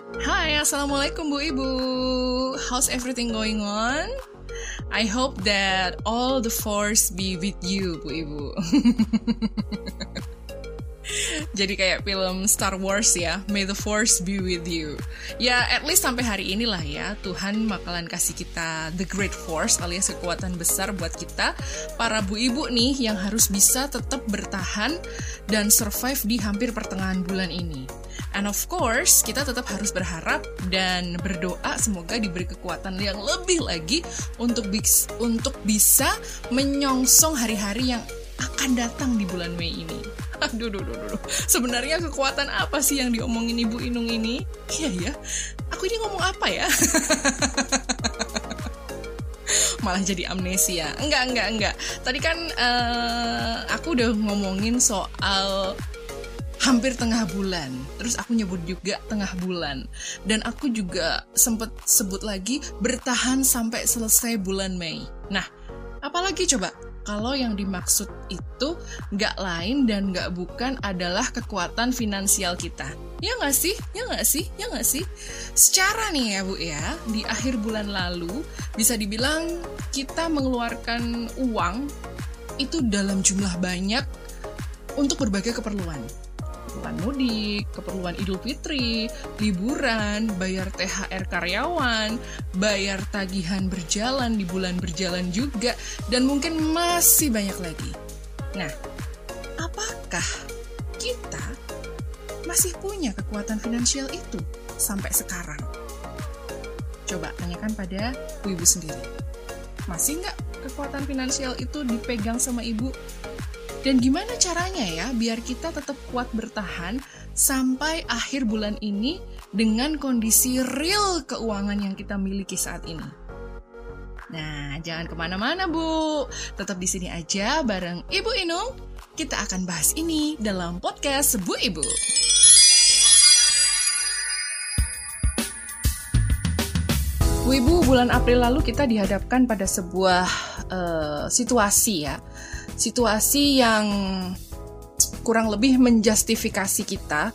Hai, Assalamualaikum Bu Ibu. How's everything going on? I hope that all the force be with you, Bu Ibu. Jadi kayak film Star Wars ya, May the Force be with you. Ya, at least sampai hari inilah ya, Tuhan bakalan kasih kita the great force alias kekuatan besar buat kita, para bu ibu nih yang harus bisa tetap bertahan dan survive di hampir pertengahan bulan ini. And of course, kita tetap harus berharap dan berdoa semoga diberi kekuatan yang lebih lagi untuk bis untuk bisa menyongsong hari-hari yang akan datang di bulan Mei ini. Aduh, duh, duh, duh. Sebenarnya kekuatan apa sih yang diomongin Ibu Inung ini? Iya ya, aku ini ngomong apa ya? Malah jadi amnesia. Enggak, enggak, enggak. Tadi kan uh, aku udah ngomongin soal hampir tengah bulan. Terus aku nyebut juga tengah bulan. Dan aku juga sempet sebut lagi bertahan sampai selesai bulan Mei. Nah, apalagi coba kalau yang dimaksud itu nggak lain dan nggak bukan adalah kekuatan finansial kita. Ya nggak sih? Ya nggak sih? Ya nggak sih? Secara nih ya Bu ya, di akhir bulan lalu bisa dibilang kita mengeluarkan uang itu dalam jumlah banyak untuk berbagai keperluan keperluan mudik, keperluan Idul Fitri, liburan, bayar THR karyawan, bayar tagihan berjalan di bulan berjalan juga, dan mungkin masih banyak lagi. Nah, apakah kita masih punya kekuatan finansial itu sampai sekarang? Coba tanyakan pada ibu sendiri. Masih nggak kekuatan finansial itu dipegang sama ibu dan gimana caranya ya biar kita tetap kuat bertahan sampai akhir bulan ini dengan kondisi real keuangan yang kita miliki saat ini? Nah, jangan ke mana-mana Bu. Tetap di sini aja bareng Ibu Inung. Kita akan bahas ini dalam podcast Bu Ibu. Bu Ibu, bulan April lalu kita dihadapkan pada sebuah uh, situasi ya situasi yang kurang lebih menjustifikasi kita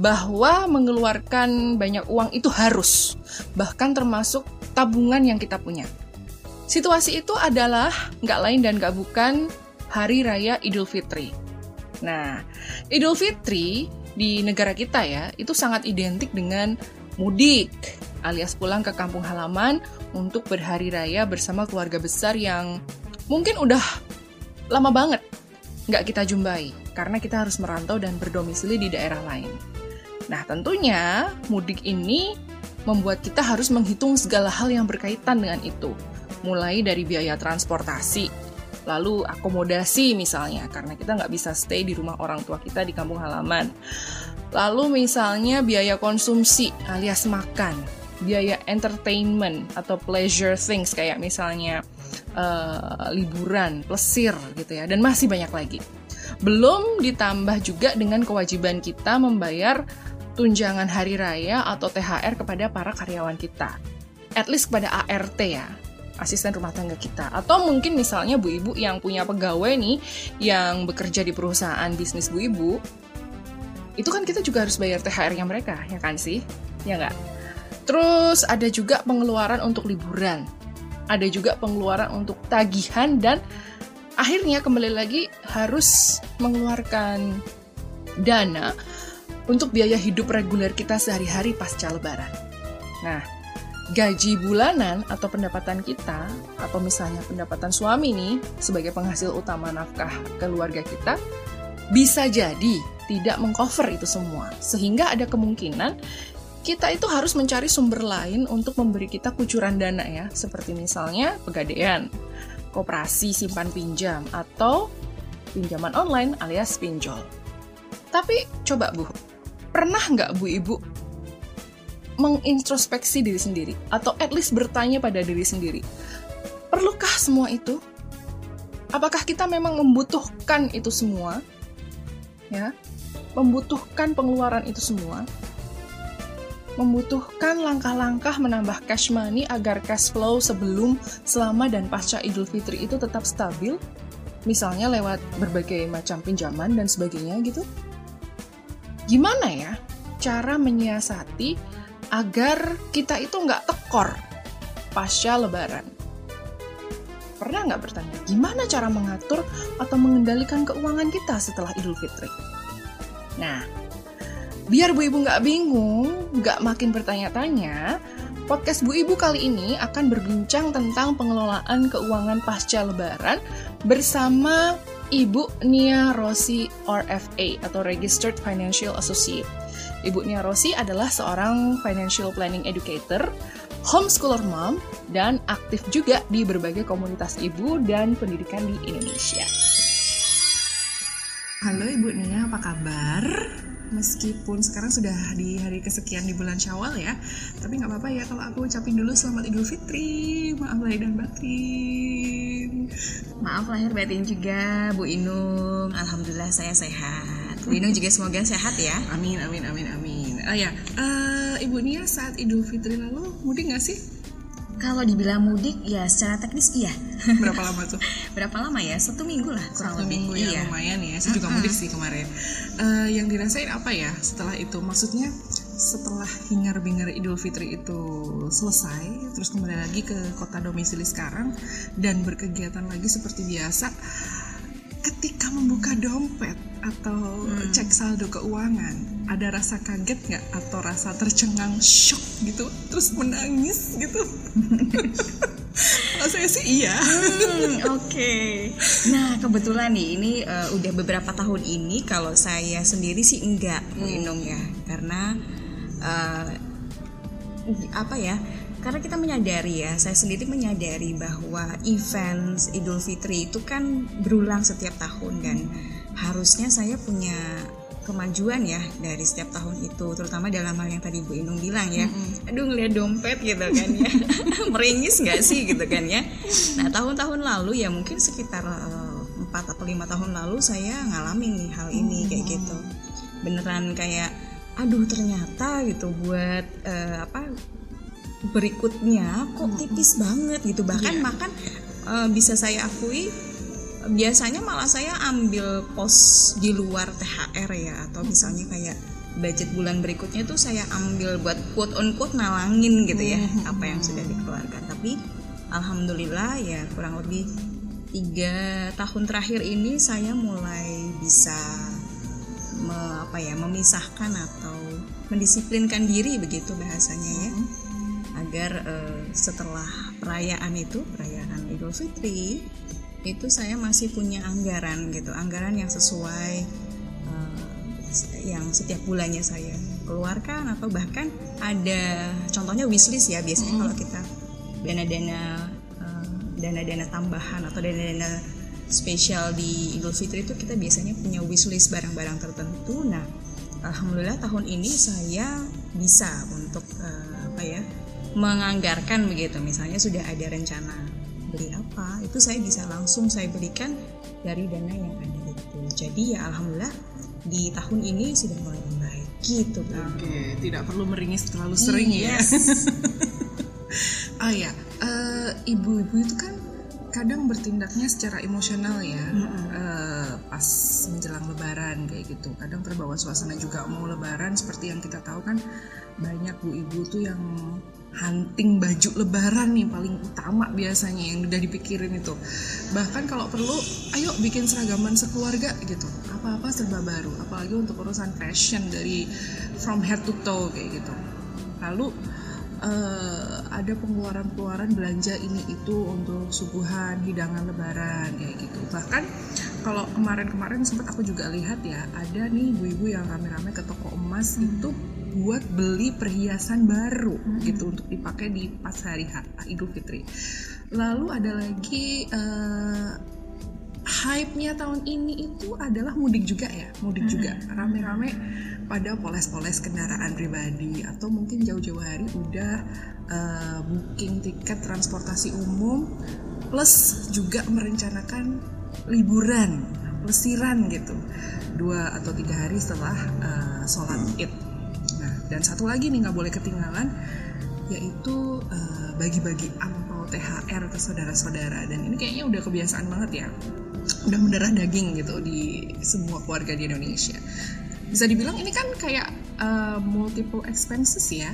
bahwa mengeluarkan banyak uang itu harus, bahkan termasuk tabungan yang kita punya. Situasi itu adalah nggak lain dan nggak bukan Hari Raya Idul Fitri. Nah, Idul Fitri di negara kita ya, itu sangat identik dengan mudik, alias pulang ke kampung halaman untuk berhari raya bersama keluarga besar yang mungkin udah lama banget nggak kita jumpai karena kita harus merantau dan berdomisili di daerah lain. Nah, tentunya mudik ini membuat kita harus menghitung segala hal yang berkaitan dengan itu. Mulai dari biaya transportasi, lalu akomodasi misalnya, karena kita nggak bisa stay di rumah orang tua kita di kampung halaman. Lalu misalnya biaya konsumsi alias makan, biaya entertainment atau pleasure things kayak misalnya uh, liburan, plesir gitu ya, dan masih banyak lagi. Belum ditambah juga dengan kewajiban kita membayar tunjangan hari raya atau THR kepada para karyawan kita. At least kepada ART ya, asisten rumah tangga kita. Atau mungkin misalnya bu ibu yang punya pegawai nih yang bekerja di perusahaan bisnis bu ibu, itu kan kita juga harus bayar THR-nya mereka, ya kan sih? Ya nggak? Terus ada juga pengeluaran untuk liburan ada juga pengeluaran untuk tagihan dan akhirnya kembali lagi harus mengeluarkan dana untuk biaya hidup reguler kita sehari-hari pasca lebaran. Nah, gaji bulanan atau pendapatan kita atau misalnya pendapatan suami nih sebagai penghasil utama nafkah keluarga kita bisa jadi tidak mengcover itu semua sehingga ada kemungkinan kita itu harus mencari sumber lain untuk memberi kita kucuran dana ya, seperti misalnya pegadaian, koperasi simpan pinjam, atau pinjaman online alias pinjol. Tapi coba Bu, pernah nggak Bu Ibu mengintrospeksi diri sendiri atau at least bertanya pada diri sendiri, perlukah semua itu? Apakah kita memang membutuhkan itu semua? Ya, membutuhkan pengeluaran itu semua? Membutuhkan langkah-langkah menambah cash money agar cash flow sebelum, selama, dan pasca Idul Fitri itu tetap stabil, misalnya lewat berbagai macam pinjaman dan sebagainya gitu. Gimana ya cara menyiasati agar kita itu nggak tekor pasca lebaran. Pernah nggak bertanya, gimana cara mengatur atau mengendalikan keuangan kita setelah Idul Fitri? Nah, biar Bu Ibu nggak bingung, nggak makin bertanya-tanya, podcast Bu Ibu kali ini akan berbincang tentang pengelolaan keuangan pasca lebaran bersama Ibu Nia Rossi RFA atau Registered Financial Associate. Ibu Nia Rossi adalah seorang financial planning educator, homeschooler mom, dan aktif juga di berbagai komunitas ibu dan pendidikan di Indonesia. Halo Ibu Nia, apa kabar? Meskipun sekarang sudah di hari kesekian di bulan Syawal ya, tapi nggak apa-apa ya kalau aku ucapin dulu selamat Idul Fitri. Maaf lahir dan batin. Maaf lahir batin juga Bu Inung. Alhamdulillah saya sehat. Bu Inung juga semoga sehat ya. Amin, amin, amin, amin. Oh ya, uh, Ibu Nia saat Idul Fitri lalu mudik nggak sih? Kalau dibilang mudik ya secara teknis iya. Berapa lama tuh? Berapa lama ya? Satu minggu lah kurang Satu lebih. minggu ya iya. lumayan ya. Saya juga mudik sih kemarin. Uh, yang dirasain apa ya setelah itu? Maksudnya setelah hingar-bingar Idul Fitri itu selesai, terus kembali lagi ke kota domisili sekarang dan berkegiatan lagi seperti biasa. Ketika membuka dompet atau hmm. cek saldo keuangan, ada rasa kaget nggak atau rasa tercengang shock gitu terus menangis gitu kalau saya sih iya hmm, oke okay. nah kebetulan nih ini uh, udah beberapa tahun ini kalau saya sendiri sih enggak hmm. ya karena uh, apa ya karena kita menyadari ya saya sendiri menyadari bahwa event Idul Fitri itu kan berulang setiap tahun dan harusnya saya punya kemajuan ya dari setiap tahun itu terutama dalam hal yang tadi Bu Inung bilang ya mm-hmm. aduh ngeliat dompet gitu kan ya meringis nggak sih gitu kan ya nah tahun-tahun lalu ya mungkin sekitar eh, empat uh, atau lima tahun lalu saya ngalamin nih hal ini mm-hmm. kayak gitu beneran kayak aduh ternyata gitu buat uh, apa berikutnya kok tipis banget gitu. Bahkan yeah. makan uh, bisa saya akui biasanya malah saya ambil pos di luar THR ya atau misalnya kayak budget bulan berikutnya tuh saya ambil buat quote on quote nalangin gitu ya apa yang sudah dikeluarkan. Tapi alhamdulillah ya kurang lebih tiga tahun terakhir ini saya mulai bisa me, apa ya memisahkan atau mendisiplinkan diri begitu bahasanya ya. Hmm. Agar uh, setelah perayaan itu perayaan Idul Fitri itu saya masih punya anggaran gitu anggaran yang sesuai uh, yang setiap bulannya saya keluarkan atau bahkan ada contohnya wishlist ya biasanya mm. kalau kita dana-dana uh, dana-dana tambahan atau dana-dana spesial di Idul Fitri itu kita biasanya punya wishlist barang-barang tertentu nah alhamdulillah tahun ini saya bisa untuk uh, apa ya menganggarkan begitu misalnya sudah ada rencana beli apa itu saya bisa langsung saya berikan dari dana yang ada itu jadi ya alhamdulillah di tahun ini sudah mulai membaik gitu oke okay, tidak perlu meringis terlalu sering ya. yes. ya ah ya uh, ibu-ibu itu kan kadang bertindaknya secara emosional ya mm -hmm. uh, pas menjelang lebaran kayak gitu kadang terbawa suasana juga mau lebaran seperti yang kita tahu kan banyak bu ibu tuh yang hunting baju lebaran nih paling utama biasanya yang udah dipikirin itu. Bahkan kalau perlu ayo bikin seragaman sekeluarga gitu. Apa-apa serba baru apalagi untuk urusan fashion dari from head to toe kayak gitu. Lalu uh, ada pengeluaran-pengeluaran belanja ini itu untuk suguhan hidangan lebaran kayak gitu. Bahkan kalau kemarin-kemarin sempat aku juga lihat ya ada nih ibu-ibu yang rame-rame ke toko emas hmm. itu buat beli perhiasan baru hmm. gitu untuk dipakai di pas hari Idul Fitri. Lalu ada lagi uh, hype-nya tahun ini itu adalah mudik juga ya, mudik hmm. juga rame-rame pada poles-poles kendaraan pribadi atau mungkin jauh-jauh hari udah uh, booking tiket transportasi umum plus juga merencanakan liburan pelesiran gitu dua atau tiga hari setelah uh, sholat id dan satu lagi nih nggak boleh ketinggalan yaitu uh, bagi-bagi ampau THR ke saudara-saudara. Dan ini kayaknya udah kebiasaan banget ya. Udah mendarah daging gitu di semua keluarga di Indonesia. Bisa dibilang ini kan kayak uh, multiple expenses ya.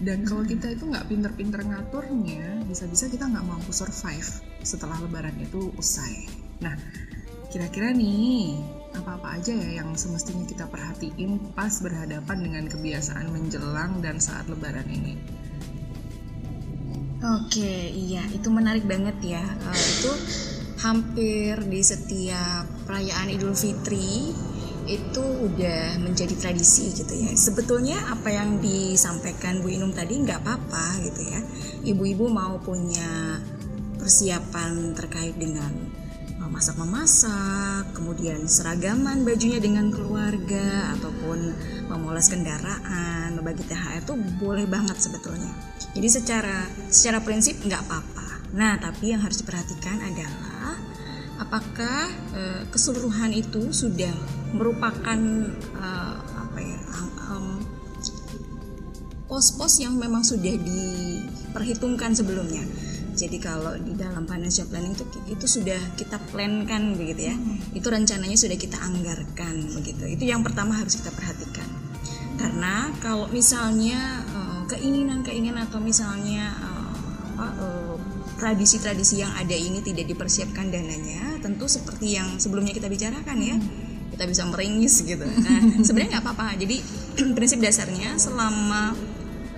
Dan kalau kita itu nggak pinter-pinter ngaturnya bisa-bisa kita nggak mampu survive setelah lebaran itu usai. Nah kira-kira nih apa-apa aja ya yang semestinya kita perhatiin pas berhadapan dengan kebiasaan menjelang dan saat lebaran ini Oke, iya itu menarik banget ya. Uh, itu hampir di setiap perayaan Idul Fitri itu udah menjadi tradisi gitu ya. Sebetulnya apa yang disampaikan Bu Inung tadi nggak apa-apa gitu ya. Ibu-ibu mau punya persiapan terkait dengan masak memasak, kemudian seragaman bajunya dengan keluarga ataupun memoles kendaraan, membagi THR itu boleh banget sebetulnya. Jadi secara secara prinsip nggak apa-apa. Nah, tapi yang harus diperhatikan adalah apakah e, keseluruhan itu sudah merupakan e, apa ya pos-pos yang memang sudah diperhitungkan sebelumnya. Jadi kalau di dalam financial planning itu itu sudah kita plankan begitu ya. Hmm. Itu rencananya sudah kita anggarkan begitu. Itu yang pertama harus kita perhatikan. Karena kalau misalnya uh, keinginan-keinginan atau misalnya uh, apa uh, tradisi-tradisi yang ada ini tidak dipersiapkan dananya, tentu seperti yang sebelumnya kita bicarakan ya. Kita bisa meringis gitu. Nah, sebenarnya nggak apa-apa. Jadi prinsip dasarnya selama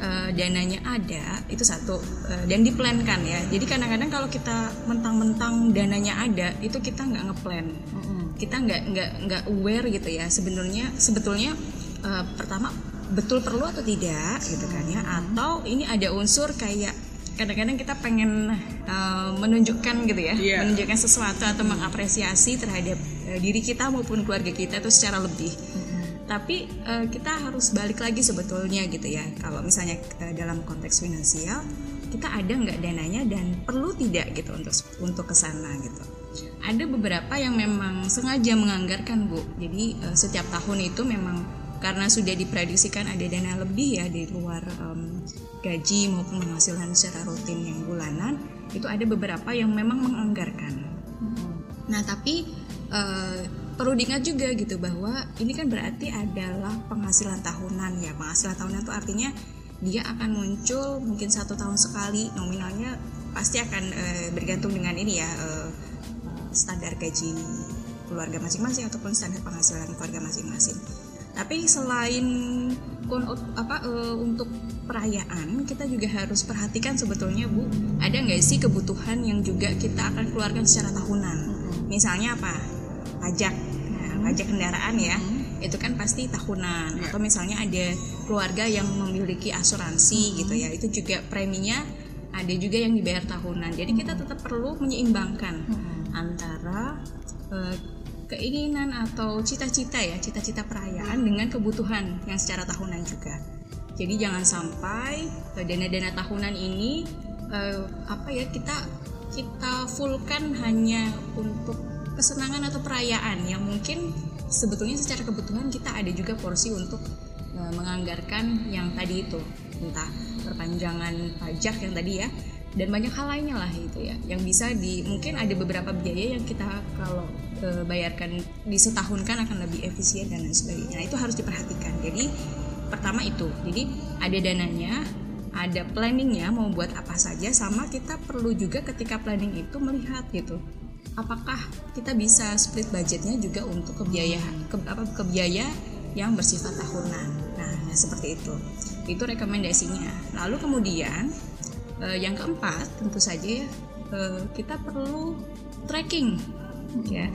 uh, dananya ada itu satu. Uh, dan diplankan ya. Jadi kadang-kadang kalau kita mentang-mentang dananya ada itu kita nggak ngeplan. Mm-hmm. kita nggak nggak nggak aware gitu ya. Sebenarnya sebetulnya uh, pertama betul perlu atau tidak gitu kan ya. Atau ini ada unsur kayak kadang-kadang kita pengen uh, menunjukkan gitu ya. Yeah. menunjukkan sesuatu atau mengapresiasi terhadap uh, diri kita maupun keluarga kita itu secara lebih tapi uh, kita harus balik lagi sebetulnya gitu ya. Kalau misalnya uh, dalam konteks finansial kita ada nggak dananya dan perlu tidak gitu untuk untuk ke sana gitu. Ada beberapa yang memang sengaja menganggarkan bu. Jadi uh, setiap tahun itu memang karena sudah diprediksikan ada dana lebih ya di luar um, gaji maupun penghasilan secara rutin yang bulanan itu ada beberapa yang memang menganggarkan. Nah tapi uh, perlu diingat juga gitu bahwa ini kan berarti adalah penghasilan tahunan ya. Penghasilan tahunan itu artinya dia akan muncul mungkin satu tahun sekali nominalnya pasti akan e, bergantung dengan ini ya e, standar gaji keluarga masing-masing ataupun standar penghasilan keluarga masing-masing. Tapi selain apa e, untuk perayaan kita juga harus perhatikan sebetulnya bu ada nggak sih kebutuhan yang juga kita akan keluarkan secara tahunan? Misalnya apa pajak nah, pajak kendaraan ya hmm. itu kan pasti tahunan yeah. atau misalnya ada keluarga yang memiliki asuransi hmm. gitu ya itu juga preminya ada juga yang dibayar tahunan jadi kita tetap perlu menyeimbangkan hmm. antara uh, keinginan atau cita-cita ya cita-cita perayaan dengan kebutuhan yang secara tahunan juga jadi jangan sampai eh, dana-dana tahunan ini uh, apa ya kita kita fullkan hanya untuk kesenangan atau perayaan yang mungkin sebetulnya secara kebutuhan kita ada juga porsi untuk e, menganggarkan yang tadi itu. Entah perpanjangan pajak yang tadi ya dan banyak hal lainnya lah itu ya yang bisa di mungkin ada beberapa biaya yang kita kalau e, bayarkan di setahun kan akan lebih efisien dan lain sebagainya. Nah, itu harus diperhatikan. Jadi pertama itu. Jadi ada dananya ada planningnya mau buat apa saja sama kita perlu juga ketika planning itu melihat gitu apakah kita bisa split budgetnya juga untuk kebiayaan ke, apa kebiaya yang bersifat tahunan? Nah ya seperti itu. Itu rekomendasinya. Lalu kemudian eh, yang keempat tentu saja eh, kita perlu tracking ya.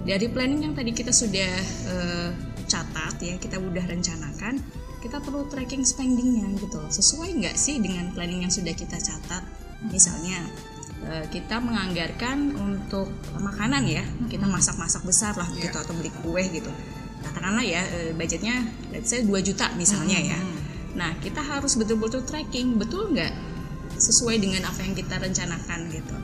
Dari planning yang tadi kita sudah eh, catat ya kita udah rencanakan kita perlu tracking spendingnya gitu sesuai nggak sih dengan planning yang sudah kita catat? Misalnya kita menganggarkan untuk makanan ya. Kita masak-masak besar lah gitu yeah. atau beli kue gitu. Katakanlah ya eh, budgetnya let's say 2 juta misalnya ya. Nah kita harus betul-betul tracking betul nggak sesuai dengan apa yang kita rencanakan gitu.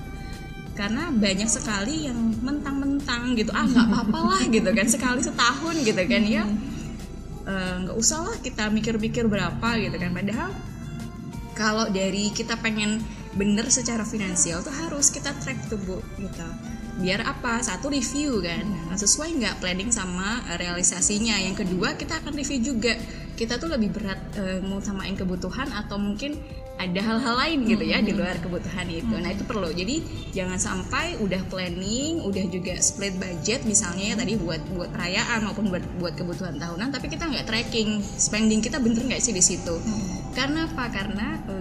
Karena banyak sekali yang mentang-mentang gitu ah nggak apa-apa lah gitu kan sekali setahun gitu kan ya. Eh, nggak uh, usah lah kita mikir-mikir berapa gitu kan. Padahal kalau dari kita pengen bener secara finansial tuh harus kita track tuh bu gitu. Biar apa? Satu review kan. Nah, sesuai nggak planning sama realisasinya? Yang kedua kita akan review juga. Kita tuh lebih berat mau samain kebutuhan atau mungkin ada hal-hal lain gitu ya di luar kebutuhan itu. Nah itu perlu. Jadi jangan sampai udah planning, udah juga split budget misalnya ya tadi buat buat perayaan maupun buat buat kebutuhan tahunan, tapi kita nggak tracking. Spending kita bener nggak sih di situ. Karena apa? Karena uh,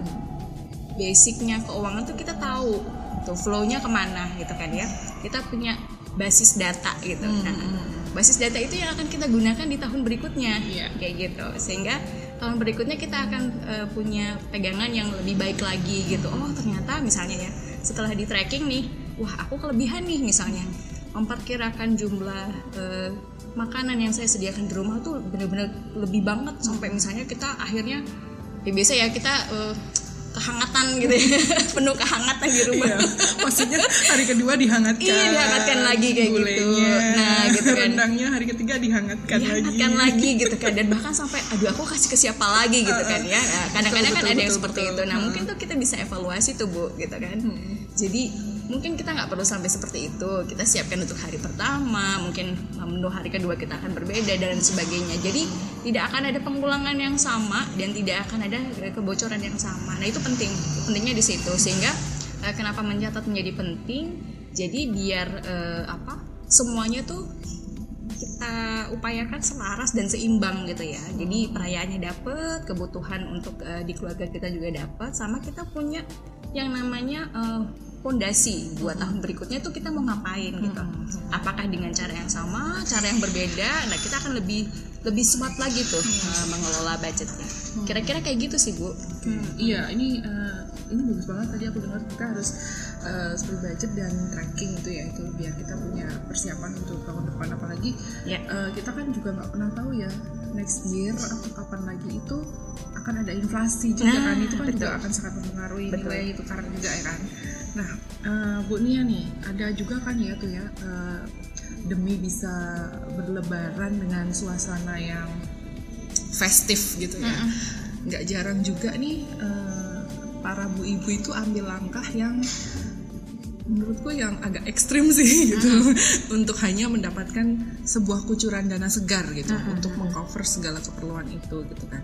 basicnya keuangan tuh kita tahu tuh flownya ke mana gitu kan ya. Kita punya basis data gitu. Nah basis data itu yang akan kita gunakan di tahun berikutnya Iya. kayak gitu. Sehingga tahun berikutnya kita akan uh, punya pegangan yang lebih baik lagi gitu oh ternyata misalnya ya setelah di tracking nih wah aku kelebihan nih misalnya memperkirakan jumlah uh, makanan yang saya sediakan di rumah tuh bener-bener lebih banget sampai misalnya kita akhirnya ya biasa ya kita uh, kehangatan gitu ya penuh kehangatan di rumah Iya. Maksudnya hari kedua dihangatkan. Iya, dihangatkan lagi kayak gitu. Nah, gitu kan. Rendangnya hari ketiga dihangatkan, dihangatkan lagi gitu kan dan bahkan sampai aduh aku kasih ke siapa lagi gitu kan ya Nah, kadang-kadang kan betul, ada yang betul, seperti betul. itu nah Hmm. mungkin tuh kita bisa evaluasi tuh bu gitu kan jadi mungkin kita nggak perlu sampai seperti itu. Kita siapkan untuk hari pertama mungkin menu hari kedua kita akan berbeda dan sebagainya. Jadi tidak akan ada pengulangan yang sama dan tidak akan ada kebocoran yang sama. Nah itu penting pentingnya di situ. Sehingga eh, kenapa mencatat menjadi penting? Jadi biar eh, apa semuanya tuh kita upayakan selaras dan seimbang gitu ya. Jadi perayaannya dapet, kebutuhan untuk eh, di keluarga kita juga dapat, sama kita punya yang namanya eh, fondasi buat tahun berikutnya itu kita mau ngapain gitu. Apakah dengan cara yang sama, cara yang berbeda? Nah kita akan lebih lebih smart lagi tuh eh, mengelola budgetnya. Kira-kira kayak gitu sih bu. Hmm, iya, ini eh, ini bagus banget tadi aku dengar kita harus eh, split budget dan tracking itu ya itu biar kita punya persiapan untuk tahun depan apalagi Ya. eh, kita kan juga nggak pernah tahu ya next year atau kapan lagi itu akan ada inflasi juga Nah, kan itu kan juga betul. akan sangat mempengaruhi Betul. nilai tukar juga ya kan. Nah, eh, Bu Nia nih ada juga kan ya tuh ya eh, demi bisa berlebaran dengan suasana yang festif gitu ya. Nggak jarang juga nih eh, para bu ibu itu ambil langkah yang menurutku yang agak ekstrim sih gitu. Untuk hanya mendapatkan sebuah kucuran dana segar gitu untuk mengcover segala keperluan itu gitu kan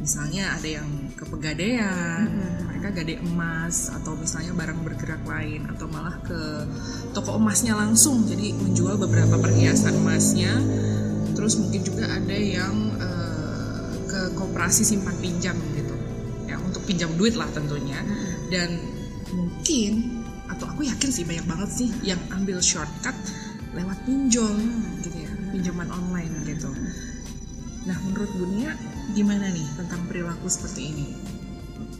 misalnya ada yang ke pegadaian mereka gade emas atau misalnya barang bergerak lain atau malah ke toko emasnya langsung jadi menjual beberapa perhiasan emasnya. Terus mungkin juga ada yang eh, ke koperasi simpan pinjam gitu. Ya untuk pinjam duit lah tentunya. Dan mungkin atau aku yakin sih banyak banget sih yang ambil shortcut lewat pinjol gitu ya pinjaman online gitu nah menurut Bunia gimana nih tentang perilaku seperti ini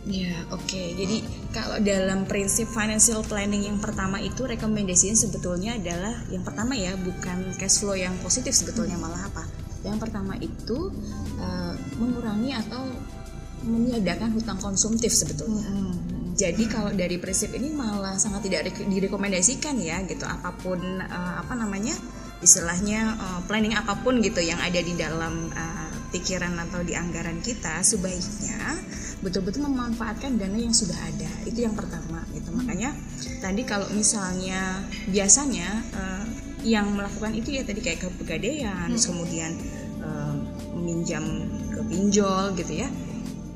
Ya, oke. Jadi kalau dalam prinsip financial planning yang pertama itu rekomendasinya sebetulnya adalah yang pertama ya bukan cash flow yang positif sebetulnya malah apa? Yang pertama itu eh, mengurangi atau meniadakan hutang konsumtif sebetulnya. Jadi kalau dari prinsip ini malah sangat tidak rek- direkomendasikan ya gitu apa pun eh, apa namanya istilahnya eh, planning apa pun gitu yang ada di dalam eh, pikiran atau di anggaran kita sebaiknya betul-betul memanfaatkan dana yang sudah ada. Itu yang pertama gitu. Makanya tadi kalau misalnya biasanya eh, yang melakukan itu ya tadi kayak ke pegadaian terus kemudian eh, meminjam ke pinjol gitu ya.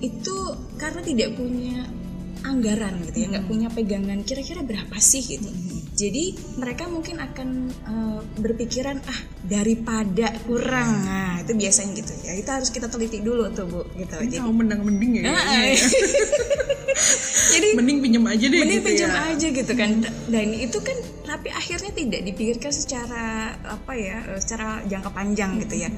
Itu karena tidak punya anggaran gitu ya nggak punya pegangan kira-kira berapa sih gitu jadi mereka mungkin akan eh, berpikiran ah daripada kurang. Nah itu biasanya gitu. Ya itu harus kita teliti dulu tuh bu gitu. Ini jadi mau mendang mending ya ya. jadi mending pinjam aja deh mending gitu pinjam ya. aja gitu kan. Dan itu kan tapi akhirnya tidak dipikirkan secara apa ya eh, secara jangka panjang gitu ya.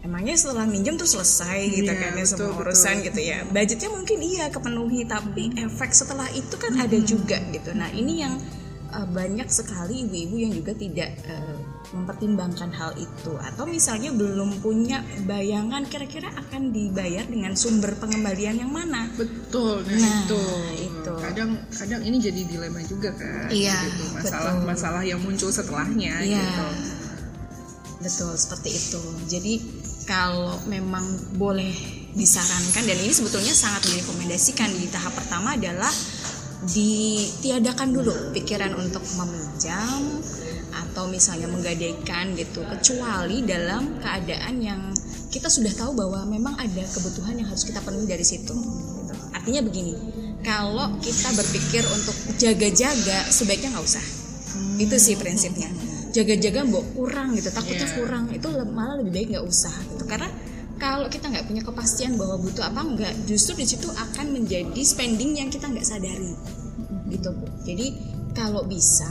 Emangnya setelah minjem tuh selesai gitu Iya, kan ya semua betul, urusan betul. gitu ya. Budgetnya mungkin iya kepenuhi tapi efek setelah itu kan ada juga gitu. Nah ini yang eh, banyak sekali ibu-ibu yang juga tidak eh, mempertimbangkan hal itu atau misalnya belum punya bayangan kira-kira akan dibayar dengan sumber pengembalian yang mana betul nah, Nah, itu itu. kadang kadang ini jadi dilema juga kan Iya, gitu. masalah betul. masalah yang muncul setelahnya Iya. gitu Betul seperti itu. Jadi kalau memang boleh disarankan dan ini sebetulnya sangat direkomendasikan di tahap pertama adalah ditiadakan dulu pikiran untuk meminjam atau misalnya menggadaikan gitu kecuali dalam keadaan yang kita sudah tahu bahwa memang ada kebutuhan yang harus kita penuhi dari situ gitu. artinya begini kalau kita berpikir untuk jaga-jaga sebaiknya nggak usah itu sih prinsipnya jaga-jaga mbok kurang gitu takutnya Yeah. kurang itu malah lebih baik nggak usah gitu karena kalau kita nggak punya kepastian bahwa butuh apa enggak justru di situ akan menjadi spending yang kita nggak sadari. Gitu. Bu jadi kalau bisa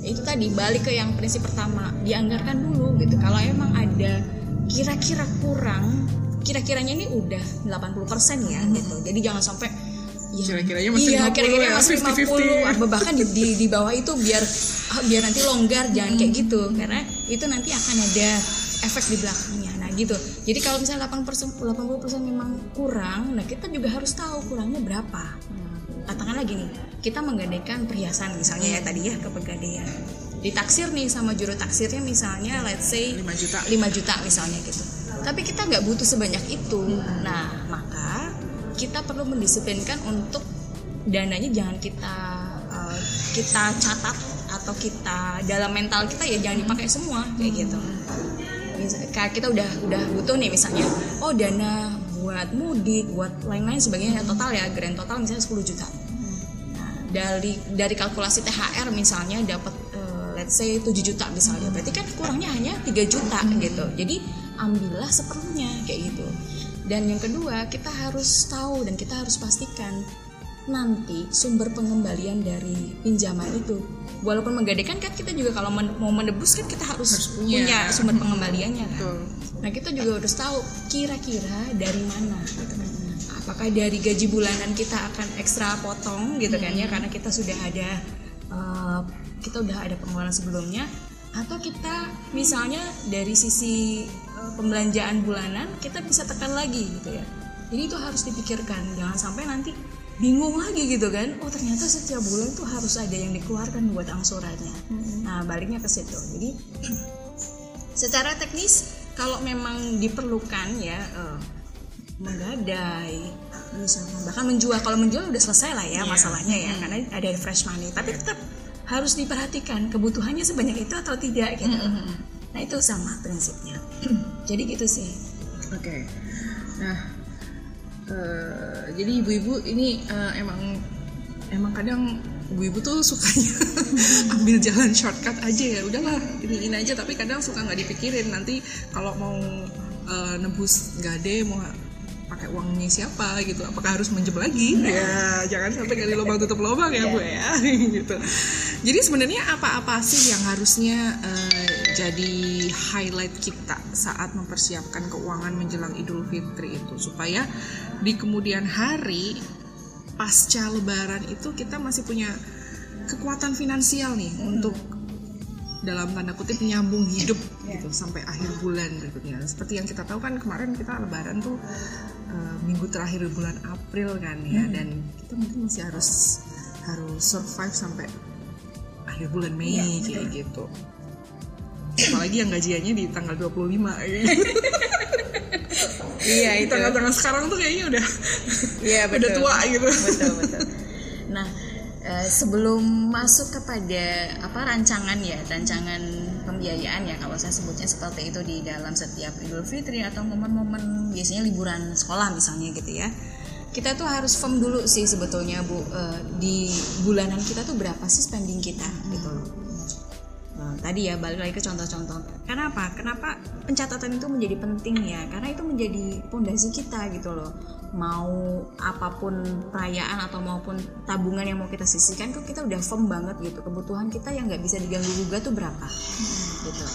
itu tadi balik ke yang prinsip pertama dianggarkan dulu gitu. Kalau emang ada kira-kira kurang kira-kiranya ini udah 80% ya gitu. Jadi jangan sampai ya, Kira-kiranya masih iya, 50 kira-kira ya, masih 50-50. 50 apa bahkan di, di, di bawah itu biar ah, biar nanti longgar jangan kayak gitu. Karena itu nanti akan ada efek di belakangnya. Nah gitu jadi kalau misalnya 8% 80% memang kurang nah kita juga harus tahu kurangnya berapa. Katakanlah gini kita menggadaikan perhiasan misalnya ya tadi ya ke pegadaian ditaksir nih sama juru taksirnya misalnya let's say 5 juta. 5 juta misalnya gitu. Tapi kita nggak butuh sebanyak itu. Nah maka kita perlu mendisiplinkan untuk dananya jangan kita eh, kita catat atau kita dalam mental kita ya jangan dipakai semua kayak gitu kayak kita udah udah butuh nih misalnya oh dana buat mudik buat lain-lain sebagainya total ya grand total misalnya 10 juta. Nah, dari dari kalkulasi THR misalnya dapat eh, let's say 7 juta misalnya berarti kan kurangnya hanya 3 juta gitu. Jadi ambillah seperlunya kayak gitu. Dan yang kedua kita harus tahu dan kita harus pastikan nanti sumber pengembalian dari pinjaman itu walaupun menggadaikan kan kita juga kalau men- mau menebus kan kita harus, Harus punya. punya sumber pengembaliannya kan Betul. Nah kita juga harus tahu kira-kira dari mana gitu kan. Apakah dari gaji bulanan kita akan ekstra potong gitu kan ya karena kita sudah ada eh, kita udah ada pengeluaran sebelumnya atau kita misalnya dari sisi eh, pembelanjaan bulanan kita bisa tekan lagi gitu ya. Jadi itu harus dipikirkan jangan sampai nanti bingung lagi gitu kan. Oh ternyata setiap bulan tuh harus ada yang dikeluarkan buat angsurannya. Nah baliknya ke situ. Jadi secara teknis kalau memang diperlukan ya eh, menggadai misalkan bahkan menjual kalau menjual udah selesai lah ya Iya. masalahnya ya karena ada fresh money tapi tetap harus diperhatikan kebutuhannya sebanyak itu atau tidak gitu nah itu sama prinsipnya jadi gitu sih Oke. Nah, eh, jadi ibu-ibu ini eh, emang emang kadang ibu-ibu tuh sukanya ambil jalan shortcut aja ya. Udahlah, ini ini aja. Tapi kadang suka nggak dipikirin. Nanti kalau mau eh, nebus gade mau pakai uangnya siapa gitu apakah harus minjem lagi? Ya jangan sampai gali lubang tutup lubang ya bu ya. Gitu. Jadi sebenarnya apa-apa sih yang harusnya eh, jadi highlight kita saat mempersiapkan keuangan menjelang Idul Fitri itu? Supaya di kemudian hari pasca Lebaran itu kita masih punya kekuatan finansial nih untuk dalam tanda kutip nyambung hidup gitu sampai akhir bulan berikutnya. Seperti yang kita tahu kan kemarin kita Lebaran tuh eh, minggu terakhir bulan April kan ya dan kita mungkin masih harus harus survive sampai akhir bulan Mei kayak gitu. Apalagi yang gajiannya di tanggal 25 gitu. iya Di tengah-tengah sekarang tuh kayaknya udah iya udah tua gitu. betul betul nah eh, sebelum masuk kepada apa rancangan ya rancangan pembiayaan ya kalau saya sebutnya seperti itu di dalam setiap Idul Fitri atau momen-momen biasanya liburan sekolah misalnya gitu ya kita tuh harus firm dulu sih sebetulnya bu eh, di bulanan kita tuh berapa sih spending kita gitu loh Nah, tadi ya balik lagi ke contoh-contoh. Kenapa? Kenapa pencatatan itu menjadi penting ya? Karena itu menjadi pondasi kita gitu loh. Mau apa pun perayaan atau maupun tabungan yang mau kita sisihkan, kok kita udah firm banget gitu. Kebutuhan kita yang nggak bisa diganggu gugat tuh berapa? Gitu.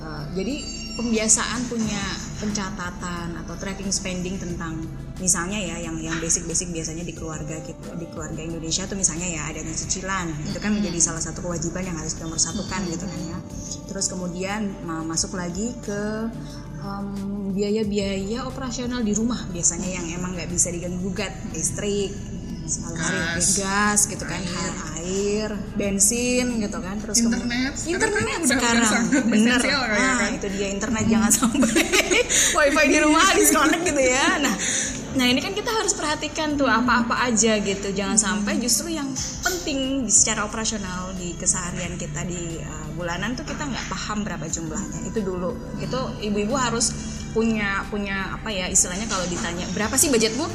Uh, jadi pembiasaan punya pencatatan atau tracking spending tentang misalnya ya yang yang basic-basic biasanya di keluarga kita di keluarga Indonesia tuh misalnya ya adanya cicilan itu kan menjadi salah satu kewajiban yang harus kita persatukan gitu kan ya. Terus kemudian ma- masuk lagi ke em, biaya-biaya operasional di rumah biasanya yang emang nggak bisa diganggu gugat listrik Gas. gas gitu kan air, air bensin gitu kan terus kemudian- Internet. Sekarang internet kan udah- sekarang udah bener. ya nah kan? itu dia internet jangan sampai wifi di rumah disconnect gitu ya. Nah nah ini kan kita harus perhatikan tuh apa-apa aja gitu jangan sampai justru yang penting secara operasional di keseharian kita di uh, bulanan tuh kita nggak paham berapa jumlahnya. Itu dulu. Itu ibu-ibu harus punya punya apa ya istilahnya kalau ditanya berapa sih budgetmu?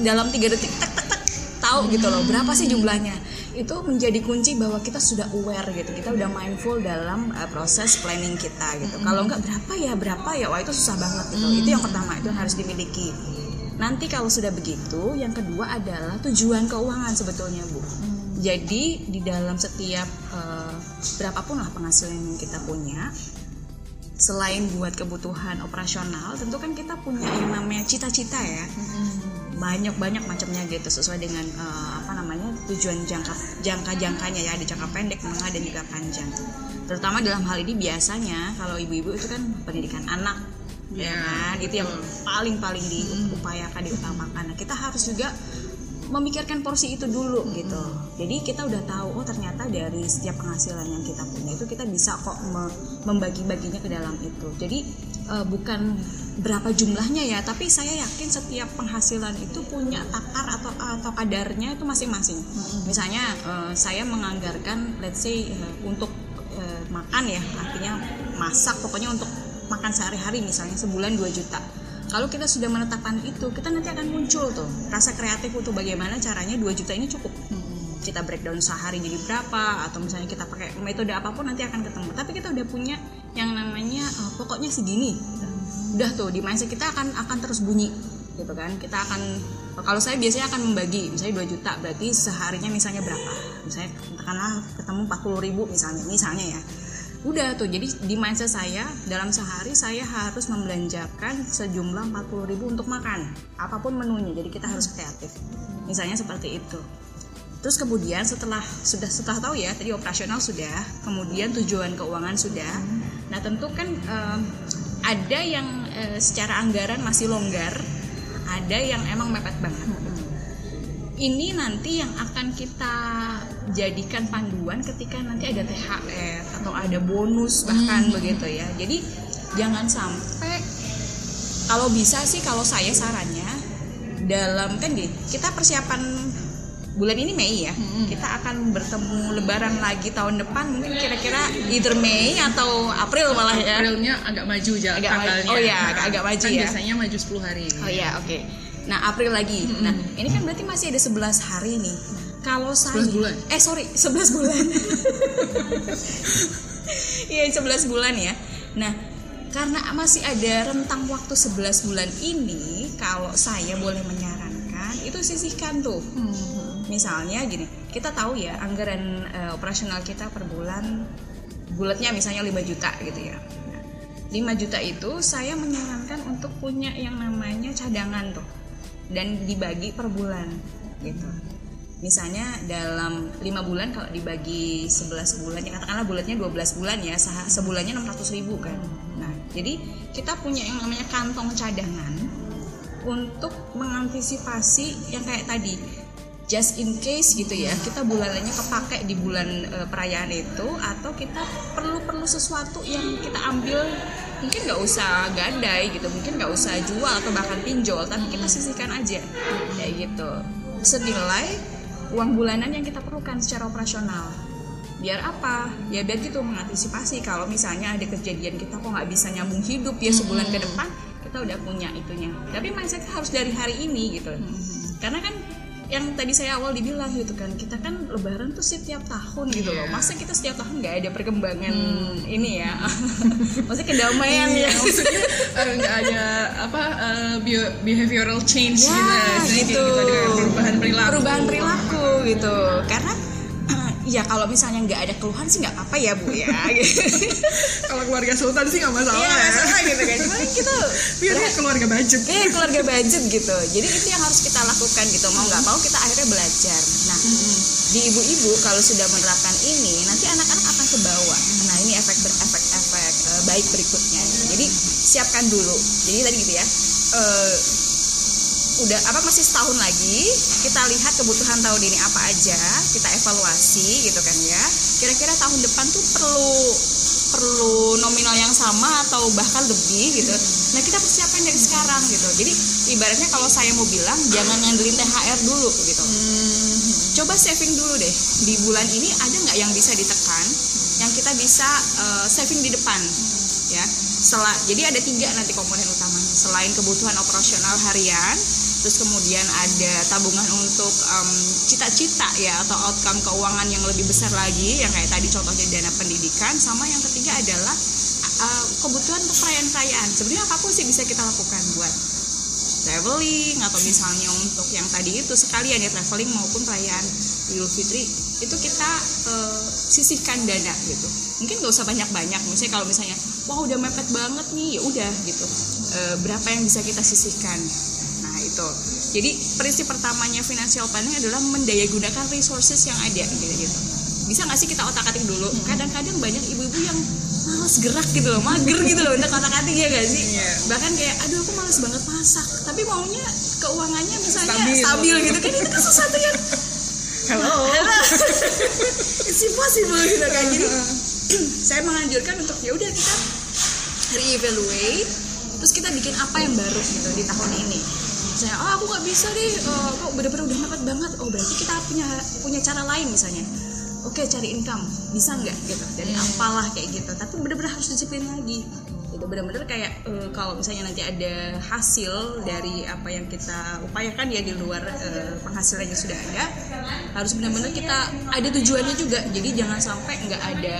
Dalam tiga detik tak tak tak tahu gitu loh berapa sih jumlahnya itu menjadi kunci bahwa kita sudah aware gitu. Kita udah mindful dalam uh, proses planning kita gitu. Kalau nggak berapa ya berapa ya? Wah itu susah banget gitu. Itu yang pertama itu yang harus dimiliki. Nanti kalau sudah begitu yang kedua adalah tujuan keuangan sebetulnya bu. Jadi di dalam setiap uh, berapapun lah penghasilan yang kita punya selain buat kebutuhan operasional tentu kan kita punya yang namanya cita-cita ya. Banyak banyak macamnya gitu sesuai dengan eh, apa namanya tujuan jangka jangka jangkanya ya ada jangka pendek menengah dan juga panjang. Terutama dalam hal ini biasanya kalau ibu-ibu itu kan pendidikan anak ya Ya, kan? Itu yang paling paling diupayakan diutamakan. Nah kita harus juga memikirkan porsi itu dulu gitu. Jadi kita udah tahu oh ternyata dari setiap penghasilan yang kita punya itu kita bisa kok me- membagi-baginya ke dalam itu. Jadi eh, bukan berapa jumlahnya ya, tapi saya yakin setiap penghasilan itu punya takar atau atau kadarnya itu masing-masing. Misalnya eh, saya menganggarkan let's say eh, untuk eh, makan ya, artinya masak pokoknya untuk makan sehari-hari misalnya sebulan 2 juta. Kalau kita sudah menetapkan itu kita nanti akan muncul tuh rasa kreatif untuk bagaimana caranya 2 juta ini cukup kita breakdown sehari jadi berapa atau misalnya kita pakai metode apa pun nanti akan ketemu. Tapi kita udah punya yang namanya eh, pokoknya segini gitu. udah tuh di mindset kita akan akan terus bunyi gitu kan. Kita akan kalau saya biasanya akan membagi misalnya 2 juta berarti seharinya misalnya berapa? Misalnya katakanlah ketemu 40 ribu misalnya misalnya ya. Udah tuh jadi di mindset saya dalam sehari saya harus membelanjakan sejumlah 40.000 ribu untuk makan apa pun menunya. Jadi kita harus kreatif. Misalnya seperti itu terus kemudian setelah sudah setelah tahu ya tadi operasional sudah kemudian tujuan keuangan sudah. Nah tentu kan em, ada yang eh, secara anggaran masih longgar ada yang emang mepet banget. Ini nanti yang akan kita jadikan panduan ketika nanti ada THR atau ada bonus bahkan begitu ya. Jadi jangan sampai kalau bisa sih kalau saya sarannya dalam kan gini, kita persiapan bulan ini Mei ya. Kita akan bertemu lebaran lagi tahun depan mungkin kira-kira either Mei atau April malah ya. Aprilnya agak maju aja Agak tanggalnya. Oh iya, agak- agak maju Kan ya. Biasanya maju 10 hari. Oh ya, oke. Nah, April lagi. Nah, ini kan berarti masih ada 11 hari nih. Kalau saya 11 bulan. Eh, sorry, 11 bulan. Iya, 11 bulan ya. Nah, karena masih ada rentang waktu 11 bulan ini, kalau saya boleh menyarankan, itu sisihkan tuh. Misalnya gini, kita tahu ya anggaran eh, operasional kita per bulan bulatnya misalnya 5 juta gitu ya. Nah, 5 juta itu saya menyarankan untuk punya yang namanya cadangan tuh dan dibagi per bulan gitu. Misalnya dalam 5 bulan kalau dibagi 11 bulan ya katakanlah bulatnya 12 bulan ya sebulannya 600 ribu kan. Nah, jadi kita punya yang namanya kantong cadangan untuk mengantisipasi yang kayak tadi just in case gitu ya kita bulanannya kepake di bulan eh, perayaan itu atau kita perlu perlu sesuatu yang kita ambil mungkin nggak usah gadai gitu mungkin nggak usah jual atau bahkan pinjol tapi kita sisihkan aja. Kayak gitu. Senilai uang bulanan yang kita perlukan secara operasional. Biar apa? Ya biar gitu mengantisipasi kalau misalnya ada kejadian kita kok nggak bisa nyambung hidup ya sebulan ke depan kita udah punya itunya. Tapi mindset harus dari hari ini gitu. Karena kan yang tadi saya awal dibilang gitu kan kita kan lebaran tuh setiap tahun gitu loh. Masa kita setiap tahun nggak ada perkembangan ini ya? Maksudnya kedamaian ya? maksudnya eh, nggak ada apa eh, bio- behavioral change Ya, gitu, gitu. gitu ada perubahan perilaku. perubahan perilaku gitu. Karena ya kalau misalnya nggak ada keluhan sih nggak apa-apa ya bu ya Kalau keluarga sultan sih nggak masalah iya ya. masalah gitu kan cuma kita Biar keluarga budget. Eh keluarga budget gitu. Jadi itu yang harus kita lakukan gitu. Mau nggak mau kita akhirnya belajar. Nah di ibu-ibu kalau sudah menerapkan ini, nanti anak-anak akan kebawa. Nah ini efek efek efek eh, baik berikutnya. Jadi siapkan dulu. Jadi tadi gitu ya. eh, udah apa masih setahun lagi kita lihat kebutuhan tahun ini apa aja kita evaluasi gitu kan ya. Kira-kira tahun depan tuh perlu perlu nominal yang sama atau bahkan lebih gitu. Nah kita persiapkan dari sekarang gitu. Jadi ibaratnya kalau saya mau bilang jangan ngandelin THR dulu gitu. Coba saving dulu deh. Di bulan ini ada nggak yang bisa ditekan yang kita bisa eh, saving di depan ya? Setelah, jadi ada tiga nanti komponen utamanya. Selain kebutuhan operasional harian terus kemudian ada tabungan untuk um, cita-cita ya atau outcome keuangan yang lebih besar lagi yang kayak tadi contohnya dana pendidikan sama yang ketiga adalah uh, kebutuhan untuk perayaan-perayaan sebenarnya apa pun sih bisa kita lakukan buat traveling atau misalnya untuk yang tadi itu sekalian ya traveling maupun perayaan Idul Fitri itu kita uh, sisihkan dana gitu. Mungkin gak usah banyak-banyak misalnya kalau misalnya wah udah mepet banget nih ya udah gitu. Uh, berapa yang bisa kita sisihkan nah itu jadi prinsip pertamanya financial planning adalah mendaya gunakan resources yang ada gitu gitu. Bisa nggak sih kita otak atik dulu kadang-kadang banyak ibu-ibu yang males gerak gitu loh mager gitu loh untuk otak atik ya gak sih? Iya. bahkan kayak aduh aku males banget masak. Tapi maunya keuangannya misalnya Stabil. stabil, gitu. Kan itu kan sesuatu yang Hello. it's impossible gitu kan. Jadi saya menganjurkan untuk ya udah kita reevaluate terus kita bikin apa yang baru gitu di tahun ini misalnya oh aku nggak bisa deh eh, kok bener-bener udah mepet banget. Oh berarti kita punya punya cara lain misalnya. Oke cari income bisa nggak? Gitu. Dari apalah kayak gitu. Tapi bener-bener harus disiplin lagi. Gitu. Bener-bener kayak eh, kalau misalnya nanti ada hasil dari apa yang kita upayakan ya di luar eh, penghasilan yang sudah ada harus benar-benar kita ada tujuannya juga. Jadi jangan sampai nggak ada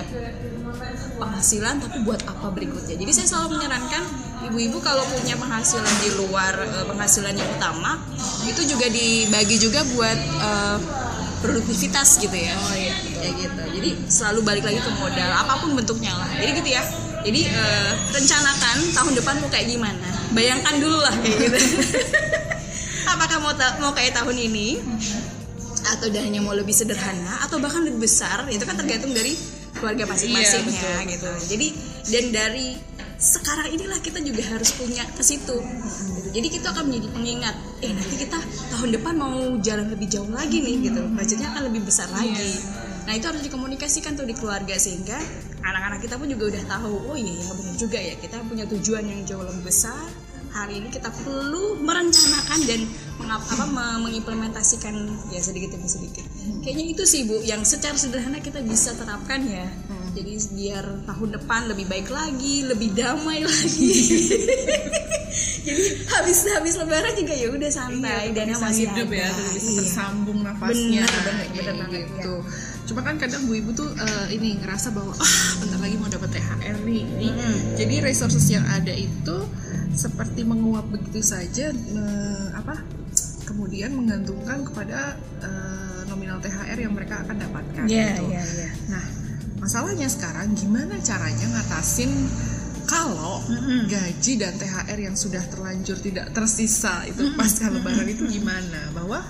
penghasilan tapi buat apa berikutnya? Jadi saya selalu menyarankan ibu-ibu kalau punya penghasilan di luar eh, penghasilan yang utama itu juga dibagi juga buat eh, produktivitas gitu ya. Kayak gitu. Jadi selalu balik lagi ke modal apa pun bentuknya lah. Jadi gitu ya. Jadi eh, rencanakan tahun depan mau kayak gimana? Bayangkan dulu lah kayak gitu. Apakah mau ta- mau kayak tahun ini? Atau dananya mau lebih sederhana? Atau bahkan lebih besar? Itu kan tergantung dari keluarga masing-masing Iya, ya gitu. Jadi dan dari sekarang inilah kita juga harus punya ke situ. Gitu. jadi kita akan menjadi pengingat eh nanti kita tahun depan mau jalan lebih jauh lagi nih gitu. Budgetnya akan lebih besar lagi. Nah itu harus dikomunikasikan tuh di keluarga sehingga anak-anak kita pun juga udah tahu oh iya ya benar juga ya kita punya tujuan yang jauh lebih besar. Hari ini kita perlu merencanakan dan mengap- apa, me- mengimplementasikan ya sedikit demi sedikit. Kayaknya itu sih Bu yang secara sederhana kita bisa terapkan ya. Jadi biar tahun depan lebih baik lagi, lebih damai lagi. Jadi habis habis lebaran juga ya udah santai dan bisa masih hidup ya, ada. terus bisa Iya. bersambung nafasnya. Kayak bener banget, gitu. Cuma kan kadang bu ibu tuh eh, ini ngerasa bahwa ah bentar lagi mau dapat THR nih. Jadi, Mm. jadi resources yang ada itu seperti menguap begitu saja, me- apa? Kemudian menggantungkan kepada eh, nominal THR yang mereka akan dapatkan. Iya, gitu. iya, iya. Nah, masalahnya sekarang gimana caranya ngatasin kalau Mm-mm. gaji dan THR yang sudah terlanjur tidak tersisa itu pasca lebaran itu gimana? Bahwa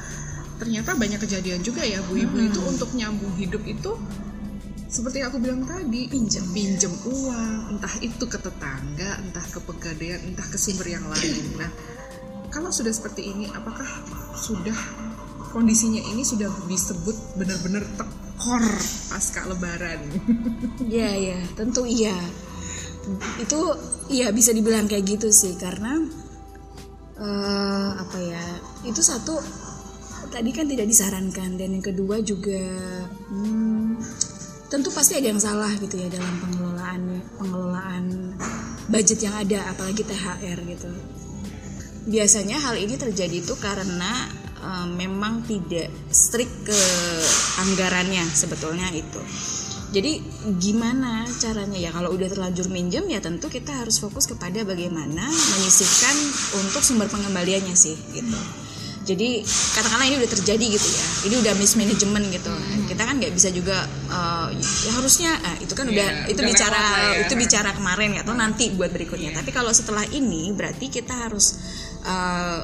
ternyata banyak kejadian juga ya bu ibu itu untuk nyambung hidup itu seperti yang aku bilang tadi pinjam pinjam uang entah itu ke tetangga entah ke pegadaian entah ke sumber yang lain nah kalau sudah seperti ini apakah sudah kondisinya ini sudah disebut benar-benar tekor pasca lebaran Iya ya, tentu iya. Itu iya bisa dibilang kayak gitu sih karena eh apa ya? Itu satu tadi kan tidak disarankan dan yang kedua juga hmm, tentu pasti ada yang salah gitu ya dalam pengelolaan pengelolaan budget yang ada apalagi THR gitu. Biasanya hal ini terjadi itu karena eh, memang tidak strict ke anggarannya sebetulnya itu. Jadi gimana caranya ya kalau udah terlanjur minjem ya tentu kita harus fokus kepada bagaimana menyisihkan untuk sumber pengembaliannya sih gitu. Jadi katakanlah ini udah terjadi gitu ya, ini udah mismanagement gitu. Kita kan nggak bisa juga eh, ya harusnya ah, itu kan udah Iya, itu udah bicara ya. itu bicara kemarin ya atau nanti buat berikutnya. Tapi kalau setelah ini berarti kita harus eh,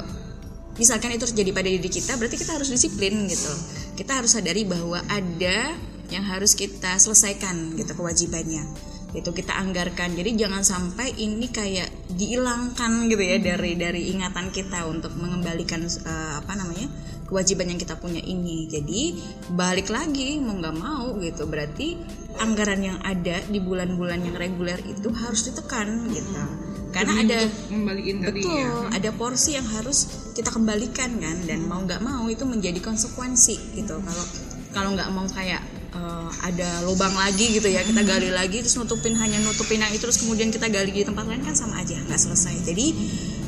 misalkan itu terjadi pada diri kita berarti kita harus disiplin gitu. Kita harus sadari bahwa ada yang harus kita selesaikan gitu kewajibannya. Itu kita anggarkan. Jadi jangan sampai ini kayak dihilangkan gitu ya dari dari ingatan kita untuk mengembalikan eh, apa namanya kewajiban yang kita punya ini. Jadi balik lagi mau nggak mau gitu berarti anggaran yang ada di bulan-bulan yang reguler itu harus ditekan gitu karena Demi ada Betul, ya. ada porsi yang harus kita kembalikan kan dan mau nggak mau itu menjadi konsekuensi gitu. Kalau kalau nggak mau kayak uh, ada lubang lagi gitu ya kita gali lagi terus nutupin hanya nutupin yang itu terus kemudian kita gali di tempat lain kan sama aja nggak selesai. Jadi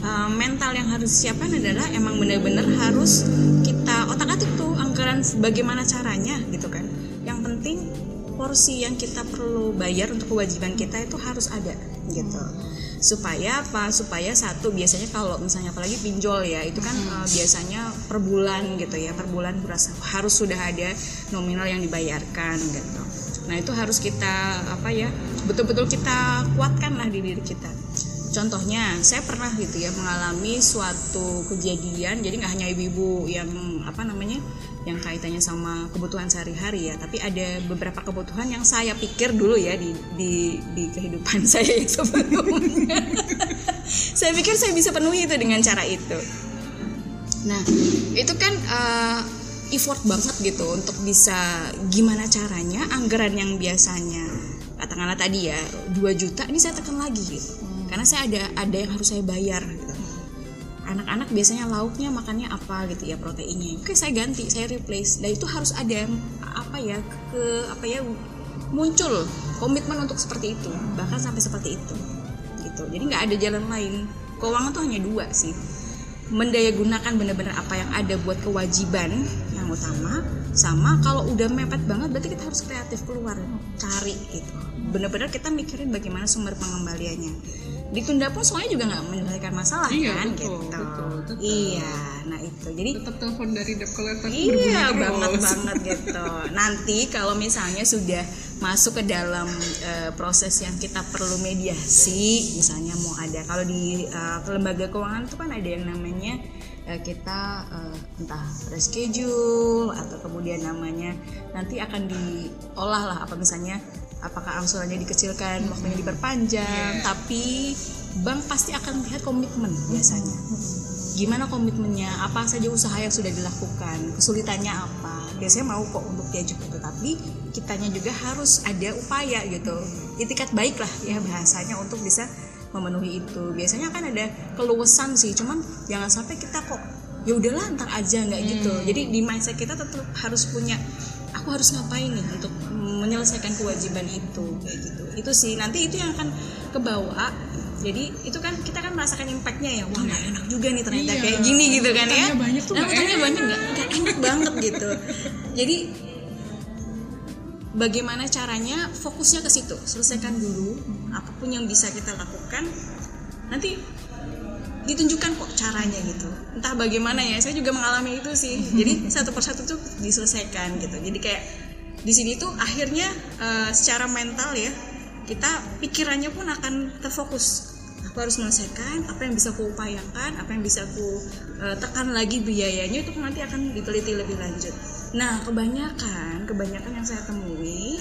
uh, mental yang harus disiapkan adalah emang benar-benar harus kita otak-atik tuh anggaran bagaimana caranya gitu kan. Yang penting porsi yang kita perlu bayar untuk kewajiban kita itu harus ada gitu supaya apa? Supaya satu biasanya kalau misalnya apalagi pinjol ya itu kan hmm. uh, biasanya per bulan gitu ya per bulan berasa harus sudah ada nominal yang dibayarkan gitu. Nah itu harus kita apa ya betul-betul kita kuatkan lah di diri kita. Contohnya saya pernah gitu ya mengalami suatu kejadian jadi nggak hanya ibu-ibu yang apa namanya yang kaitannya sama kebutuhan sehari-hari ya. Tapi ada beberapa kebutuhan yang saya pikir dulu ya di di, di kehidupan saya yang sebelumnya. Saya pikir saya bisa penuhi itu dengan cara itu. Nah itu kan uh, effort banget gitu untuk bisa gimana caranya anggaran yang biasanya katakanlah tadi ya 2 juta ini saya tekan lagi gitu. Hmm. karena saya ada ada yang harus saya bayar gitu anak-anak biasanya lauknya makannya apa gitu ya proteinnya. Oke saya ganti saya replace. Dan itu harus ada apa ya ke apa ya muncul komitmen untuk seperti itu. Bahkan sampai seperti itu gitu. Jadi nggak ada jalan lain. Keuangan tuh hanya dua sih. Mendaya gunakan benar-benar apa yang ada buat kewajiban yang utama sama kalau udah mepet banget berarti kita harus kreatif keluar cari gitu. Benar-benar kita mikirin bagaimana sumber pengembaliannya ditunda pun soalnya juga nggak menyelesaikan masalah iya, kan betul, gitu. betul, betul. iya nah itu. Jadi tetap telepon dari debt collector iya banget banget gitu. Nanti kalau misalnya sudah masuk ke dalam uh, proses yang kita perlu mediasi misalnya mau ada kalau di uh, lembaga keuangan itu kan ada yang namanya uh, kita uh, entah reschedule atau kemudian namanya nanti akan diolah lah apa misalnya apakah angsurannya dikecilkan waktunya diperpanjang yeah. tapi bank pasti akan lihat komitmen biasanya. Gimana komitmennya? Apa saja usaha yang sudah dilakukan? Kesulitannya apa? Biasanya mau kok untuk diajak itu tapi kitanya juga harus ada upaya gitu. Itikat baik lah ya bahasanya untuk bisa memenuhi itu. Biasanya kan ada keluasan sih cuman jangan sampai kita kok ya udahlah ntar aja nggak gitu. Hmm. jadi di mindset kita tetap harus punya aku harus ngapain nih untuk menyelesaikan kewajiban itu kayak gitu. Itu sih nanti itu yang akan kebawa. Jadi itu kan kita kan merasakan impactnya ya. Wah gak enak juga nih ternyata iya, kayak gini gitu kan ya. Banyak tuh nah, banyak nggak? Nggak enak banget gitu. Jadi bagaimana caranya fokusnya ke situ? Selesaikan dulu apa pun yang bisa kita lakukan. Nanti ditunjukkan kok caranya gitu. Entah bagaimana ya saya juga mengalami itu sih. Jadi satu persatu tuh diselesaikan gitu. Jadi kayak di sini tuh akhirnya uh, secara mental ya kita pikirannya pun akan terfokus. Aku harus menyelesaikan apa yang bisa aku upayakan apa yang bisa aku uh, tekan lagi biayanya itu nanti akan diteliti lebih lanjut. Nah kebanyakan kebanyakan yang saya temui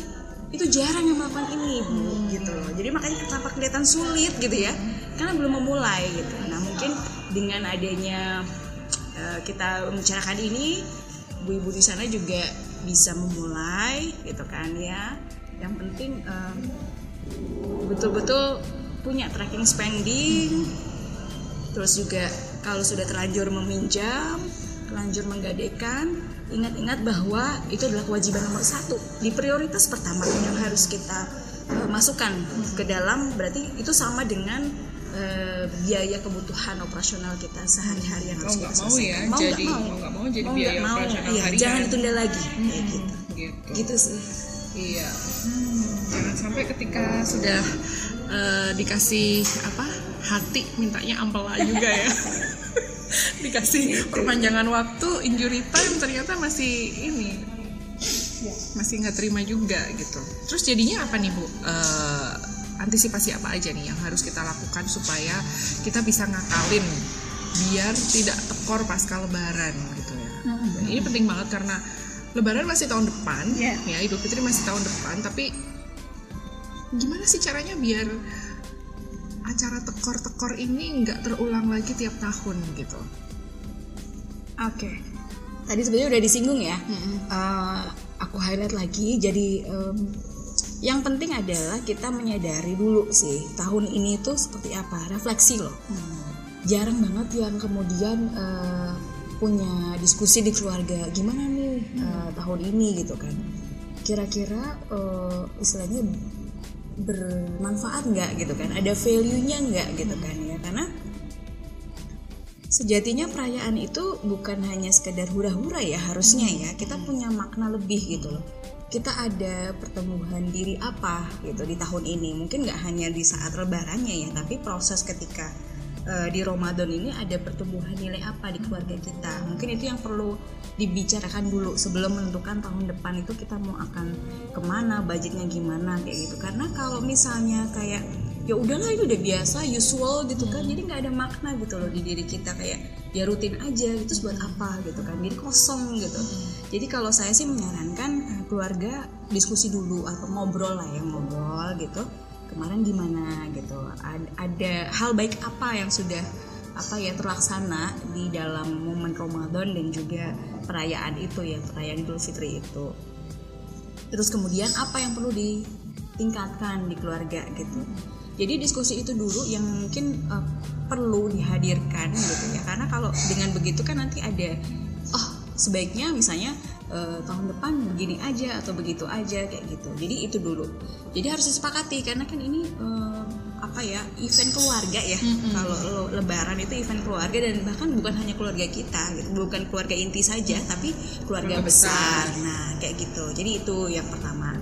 itu jarang yang melakukan ini bu hmm. gitu loh. Jadi makanya kenapa kelihatan sulit gitu ya? Karena belum memulai gitu. Nah mungkin dengan adanya uh, kita membicarakan ini bu ibu di sana juga bisa memulai gitu kan ya. Yang penting betul betul-betul punya tracking spending. Terus juga kalau sudah terlanjur meminjam terlanjur menggadekan ingat-ingat bahwa itu adalah kewajiban nomor satu di prioritas pertama yang harus kita uh, masukkan ke dalam. Berarti itu sama dengan uh, biaya kebutuhan operasional kita sehari-hari yang harus kita selesaikan. Ya, mau jadi mau nggak mau, jadi mau biaya mau, operasional iya, harian. Jangan ditunda lagi hmm, kayak gitu. gitu. Gitu sih. Iya. Hmm. Jangan sampai ketika sudah uh, dikasih apa hati mintanya ampela juga ya. dikasih perpanjangan waktu injury time ternyata masih ini masih nggak terima juga gitu terus jadinya apa nih bu uh, antisipasi apa aja nih yang harus kita lakukan supaya kita bisa ngakalin biar tidak tekor pasca lebaran gitu ya Dan ini penting banget karena lebaran masih tahun depan yeah. ya idul fitri masih tahun depan tapi gimana sih caranya biar acara tekor-tekor ini nggak terulang lagi tiap tahun gitu. Oke, okay. tadi sebenarnya udah disinggung ya. Mm-hmm. Uh, aku highlight lagi. Jadi um, yang penting adalah kita menyadari dulu sih tahun ini tuh seperti apa, refleksi loh. Hmm. Jarang banget yang kemudian uh, punya diskusi di keluarga gimana nih uh, tahun ini? gitu kan. Kira-kira uh, istilahnya bermanfaat nggak gitu kan? Ada value-nya nggak gitu kan ya? Karena sejatinya perayaan itu bukan hanya sekedar hura-hura ya harusnya ya. Kita punya makna lebih gitu loh kita ada pertumbuhan diri apa gitu di tahun ini? Mungkin nggak hanya di saat lebarannya ya tapi proses ketika uh, di Ramadan ini ada pertumbuhan nilai apa di keluarga kita? Mungkin itu yang perlu dibicarakan dulu sebelum menentukan tahun depan itu kita mau akan ke mana budgetnya gimana kayak gitu. Karena kalau misalnya kayak ya udahlah itu udah biasa usual gitu kan jadi nggak ada makna gitu loh di diri kita. Kayak ya rutin aja gitu buat apa gitu kan? Jadi kosong gitu jadi kalau saya sih menyarankan eh, keluarga diskusi dulu atau ngobrol lah ya ngobrol gitu. Kemarin gimana gitu. Ada hal baik apa yang sudah apa ya terlaksana di dalam momen Ramadan dan juga perayaan itu ya perayaan Idul Fitri itu. Terus kemudian apa yang perlu ditingkatkan di keluarga gitu. Jadi diskusi itu dulu yang mungkin uh, perlu dihadirkan gitu ya. Karena kalau dengan begitu kan nanti ada sebaiknya misalnya uh, tahun depan begini aja atau begitu aja kayak gitu. Jadi itu dulu. Jadi harus disepakati karena kan ini uh, apa ya event keluarga ya. Mm-hmm. kalau lo lebaran itu event keluarga dan bahkan bukan hanya keluarga kita gitu bukan keluarga inti saja tapi keluarga besar. besar. Nah kayak gitu. Jadi itu yang pertama.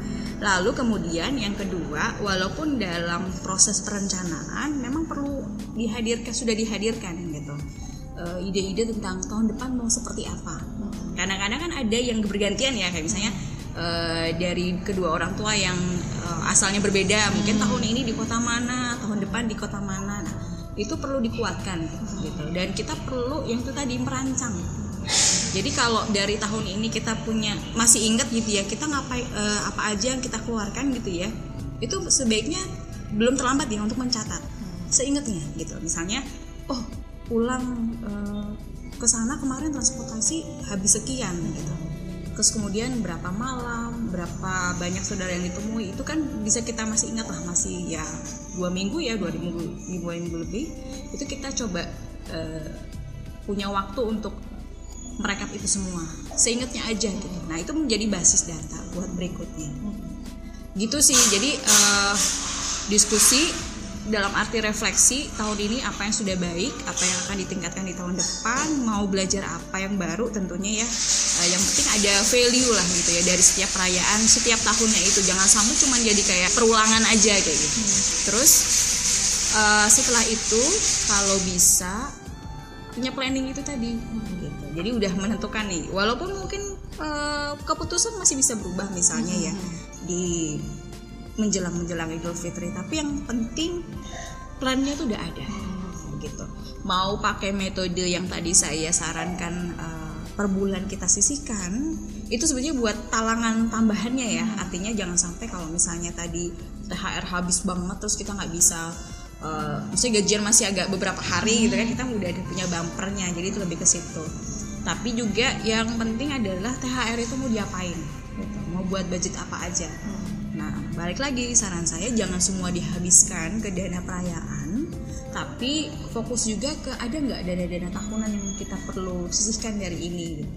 Lalu kemudian yang kedua walaupun dalam proses perencanaan memang perlu dihadirkan sudah dihadirkan gitu. Ide-ide tentang tahun depan mau seperti apa kadang-kadang kan ada yang bergantian ya kayak misalnya uh, dari kedua orang tua yang uh, asalnya berbeda mungkin hmm. tahun ini di kota mana tahun depan di kota mana. Nah, itu perlu dikuatkan gitu. Dan kita perlu yang itu tadi merancang. Jadi kalau dari tahun ini kita punya masih ingat gitu ya kita ngapain uh, apa aja yang kita keluarkan gitu ya itu sebaiknya belum terlambat ya untuk mencatat. Seingatnya gitu. Misalnya oh pulang uh, ke sana kemarin transportasi habis sekian gitu. Terus kemudian berapa malam berapa banyak saudara yang ditemui itu kan bisa kita masih ingat lah masih ya dua minggu ya dua minggu dua minggu lebih. Itu kita coba uh, punya waktu untuk merekap itu semua seingatnya aja gitu. Nah itu menjadi basis data buat berikutnya. Gitu sih. Jadi uh, diskusi dalam arti refleksi tahun ini apa yang sudah baik, apa yang akan ditingkatkan di tahun depan, mau belajar apa yang baru tentunya ya. Uh, yang penting ada value lah gitu ya dari setiap perayaan, setiap tahunnya itu jangan sampai cuma jadi kayak perulangan aja kayak gitu. Hmm. Terus uh, setelah itu kalau bisa punya planning itu tadi gitu. Jadi udah menentukan nih, walaupun mungkin uh, keputusan masih bisa berubah misalnya ya hmm. di menjelang menjelang Idul Fitri. Tapi yang penting plannya tuh udah ada. Gitu. Mau pakai metode yang tadi saya sarankan uh, per bulan kita sisihkan itu sebenarnya buat talangan tambahannya ya. Artinya jangan sampai kalau misalnya tadi THR habis banget terus kita nggak bisa uh, misalnya gajian masih agak beberapa hari gitu kan kita udah ada punya bumpernya jadi itu lebih ke situ. Tapi juga yang penting adalah THR itu mau diapain? Gitu. mau buat budget apa aja? Nah, balik lagi saran saya jangan semua dihabiskan ke dana perayaan, tapi fokus juga ke ada nggak dana-dana tahunan yang kita perlu sisihkan dari ini. Gitu.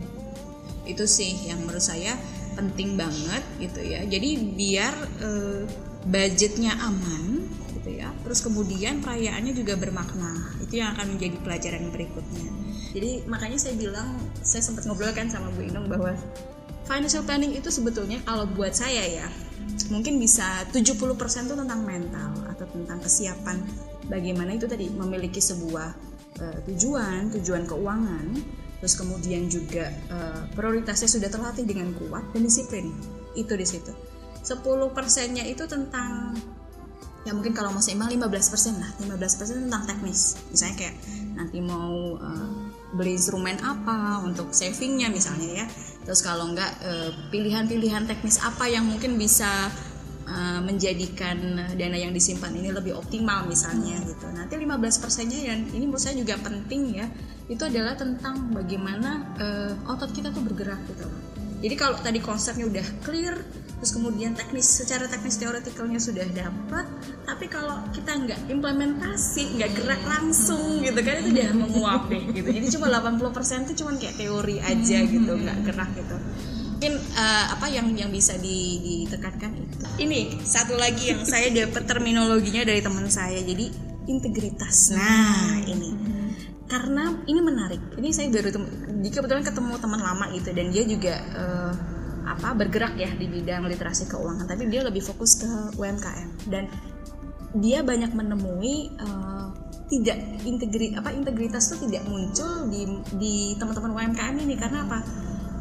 Itu sih yang menurut saya penting banget gitu ya. Jadi biar eh, budgetnya aman gitu ya. Terus kemudian perayaannya juga bermakna. Itu yang akan menjadi pelajaran berikutnya. Jadi makanya saya bilang saya sempat ngobrol kan sama Bu Inung bahwa financial planning itu sebetulnya kalau buat saya ya mungkin bisa 70% itu tentang mental atau tentang kesiapan bagaimana itu tadi memiliki sebuah uh, tujuan, tujuan keuangan, terus kemudian juga uh, prioritasnya sudah terlatih dengan kuat dan disiplin. Itu di situ. 10 persennya itu tentang ya mungkin kalau mau seimbang 15 persen lah 15 persen tentang teknis misalnya kayak nanti mau uh, beli instrumen apa untuk savingnya misalnya ya terus kalau enggak eh, pilihan-pilihan teknis apa yang mungkin bisa eh, menjadikan dana yang disimpan ini lebih optimal misalnya gitu. Nanti 15 persennya yang ini menurut saya juga penting ya, itu adalah tentang bagaimana uh, otot kita tuh bergerak gitu. Jadi kalau tadi konsepnya udah clear, terus kemudian teknis secara teknis teoretikalnya sudah dapat tapi kalau kita nggak implementasi nggak gerak langsung gitu kan itu udah menguap deh gitu. Jadi cuma 80% itu cuma kayak teori aja gitu nggak gerak gitu. Mungkin uh, apa yang yang bisa di, ditekankan itu? Ini satu lagi yang saya dapat terminologinya dari teman saya jadi integritas. Nah ini. Karena ini menarik. Ini saya baru jika kebetulan ketemu teman lama gitu dan dia juga uh, apa bergerak ya di bidang literasi keuangan tapi dia lebih fokus ke UMKM dan dia banyak menemui uh, tidak integri apa integritas itu tidak muncul di di teman-teman UMKM ini. Karena apa?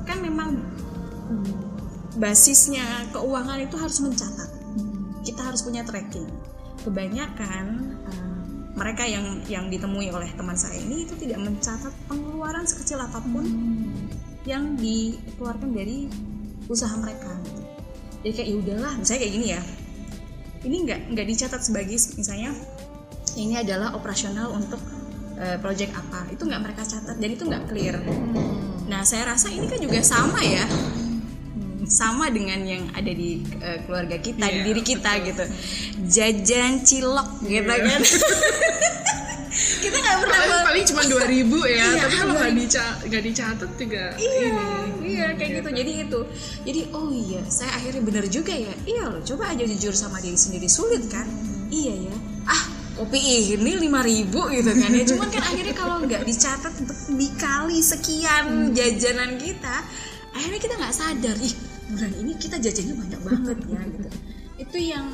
Kan memang basisnya keuangan itu harus mencatat. Kita harus punya tracking. Kebanyakan uh, mereka yang yang ditemui oleh teman saya ini itu tidak mencatat pengeluaran sekecil apa pun yang dikeluarkan dari usaha mereka. Jadi kayak ya udahlah misalnya kayak gini ya. Ini nggak nggak dicatat sebagai misalnya ini adalah operasional untuk uh, project apa. Itu nggak mereka catat jadi itu nggak clear. Nah saya rasa ini kan juga sama ya sama dengan yang ada di uh, keluarga kita yeah, di iya, diri kita betul. gitu jajan cilok yeah. gitu kan kita nggak pernah paling, paling cuma dua ribu ya iya, tapi kalau nggak dica nggak dicatat juga iya ini. iya kayak gitu. gitu jadi itu jadi oh iya saya akhirnya benar juga ya iya loh coba aja jujur sama diri sendiri sulit kan iya ya ah kopi ini lima ribu gitu kan ya cuman kan akhirnya kalau nggak dicatat untuk dikali sekian hmm. jajanan kita akhirnya kita nggak sadar ih bulan ini kita jajannya banyak banget ya gitu. Itu yang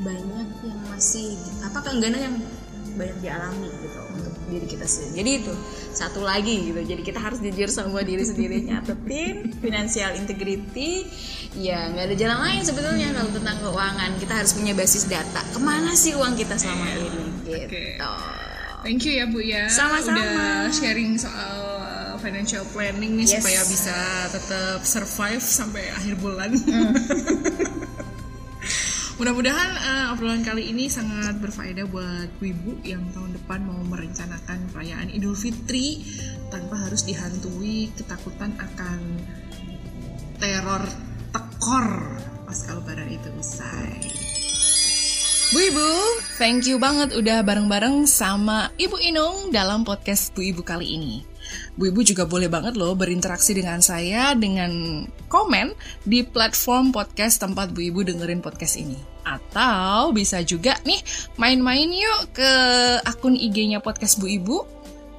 banyak yang masih apa keengganan yang banyak dialami gitu untuk diri kita sendiri. Jadi itu satu lagi gitu. Jadi kita harus jujur sama diri sendiri nyatetin financial integrity. Ya nggak ada jalan lain sebetulnya kalau tentang keuangan. Kita harus punya basis data. Ke mana sih uang kita selama ini? Gitu. Okay. thank you ya bu ya. Sama-sama. Udah sharing soal financial planning nih yes. supaya bisa tetap survive sampai akhir bulan. Mm. Mudah-mudahan uh, obrolan kali ini sangat berfaedah buat ibu yang tahun depan mau merencanakan perayaan Idul Fitri tanpa harus dihantui ketakutan akan teror tekor pas lebaran itu usai. Bu Ibu, thank you banget udah bareng-bareng sama Ibu Inung dalam podcast Bu Ibu kali ini. Bu Ibu juga boleh banget loh berinteraksi dengan saya dengan komen di platform podcast tempat Bu Ibu dengerin podcast ini. Atau bisa juga nih main-main yuk ke akun IG-nya podcast Bu Ibu,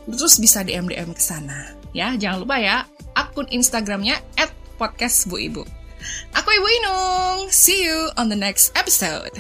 terus bisa DM-DM ke sana. Ya, jangan lupa ya, akun Instagramnya @podcastbuibu. Aku Ibu Inung. See you on the next episode.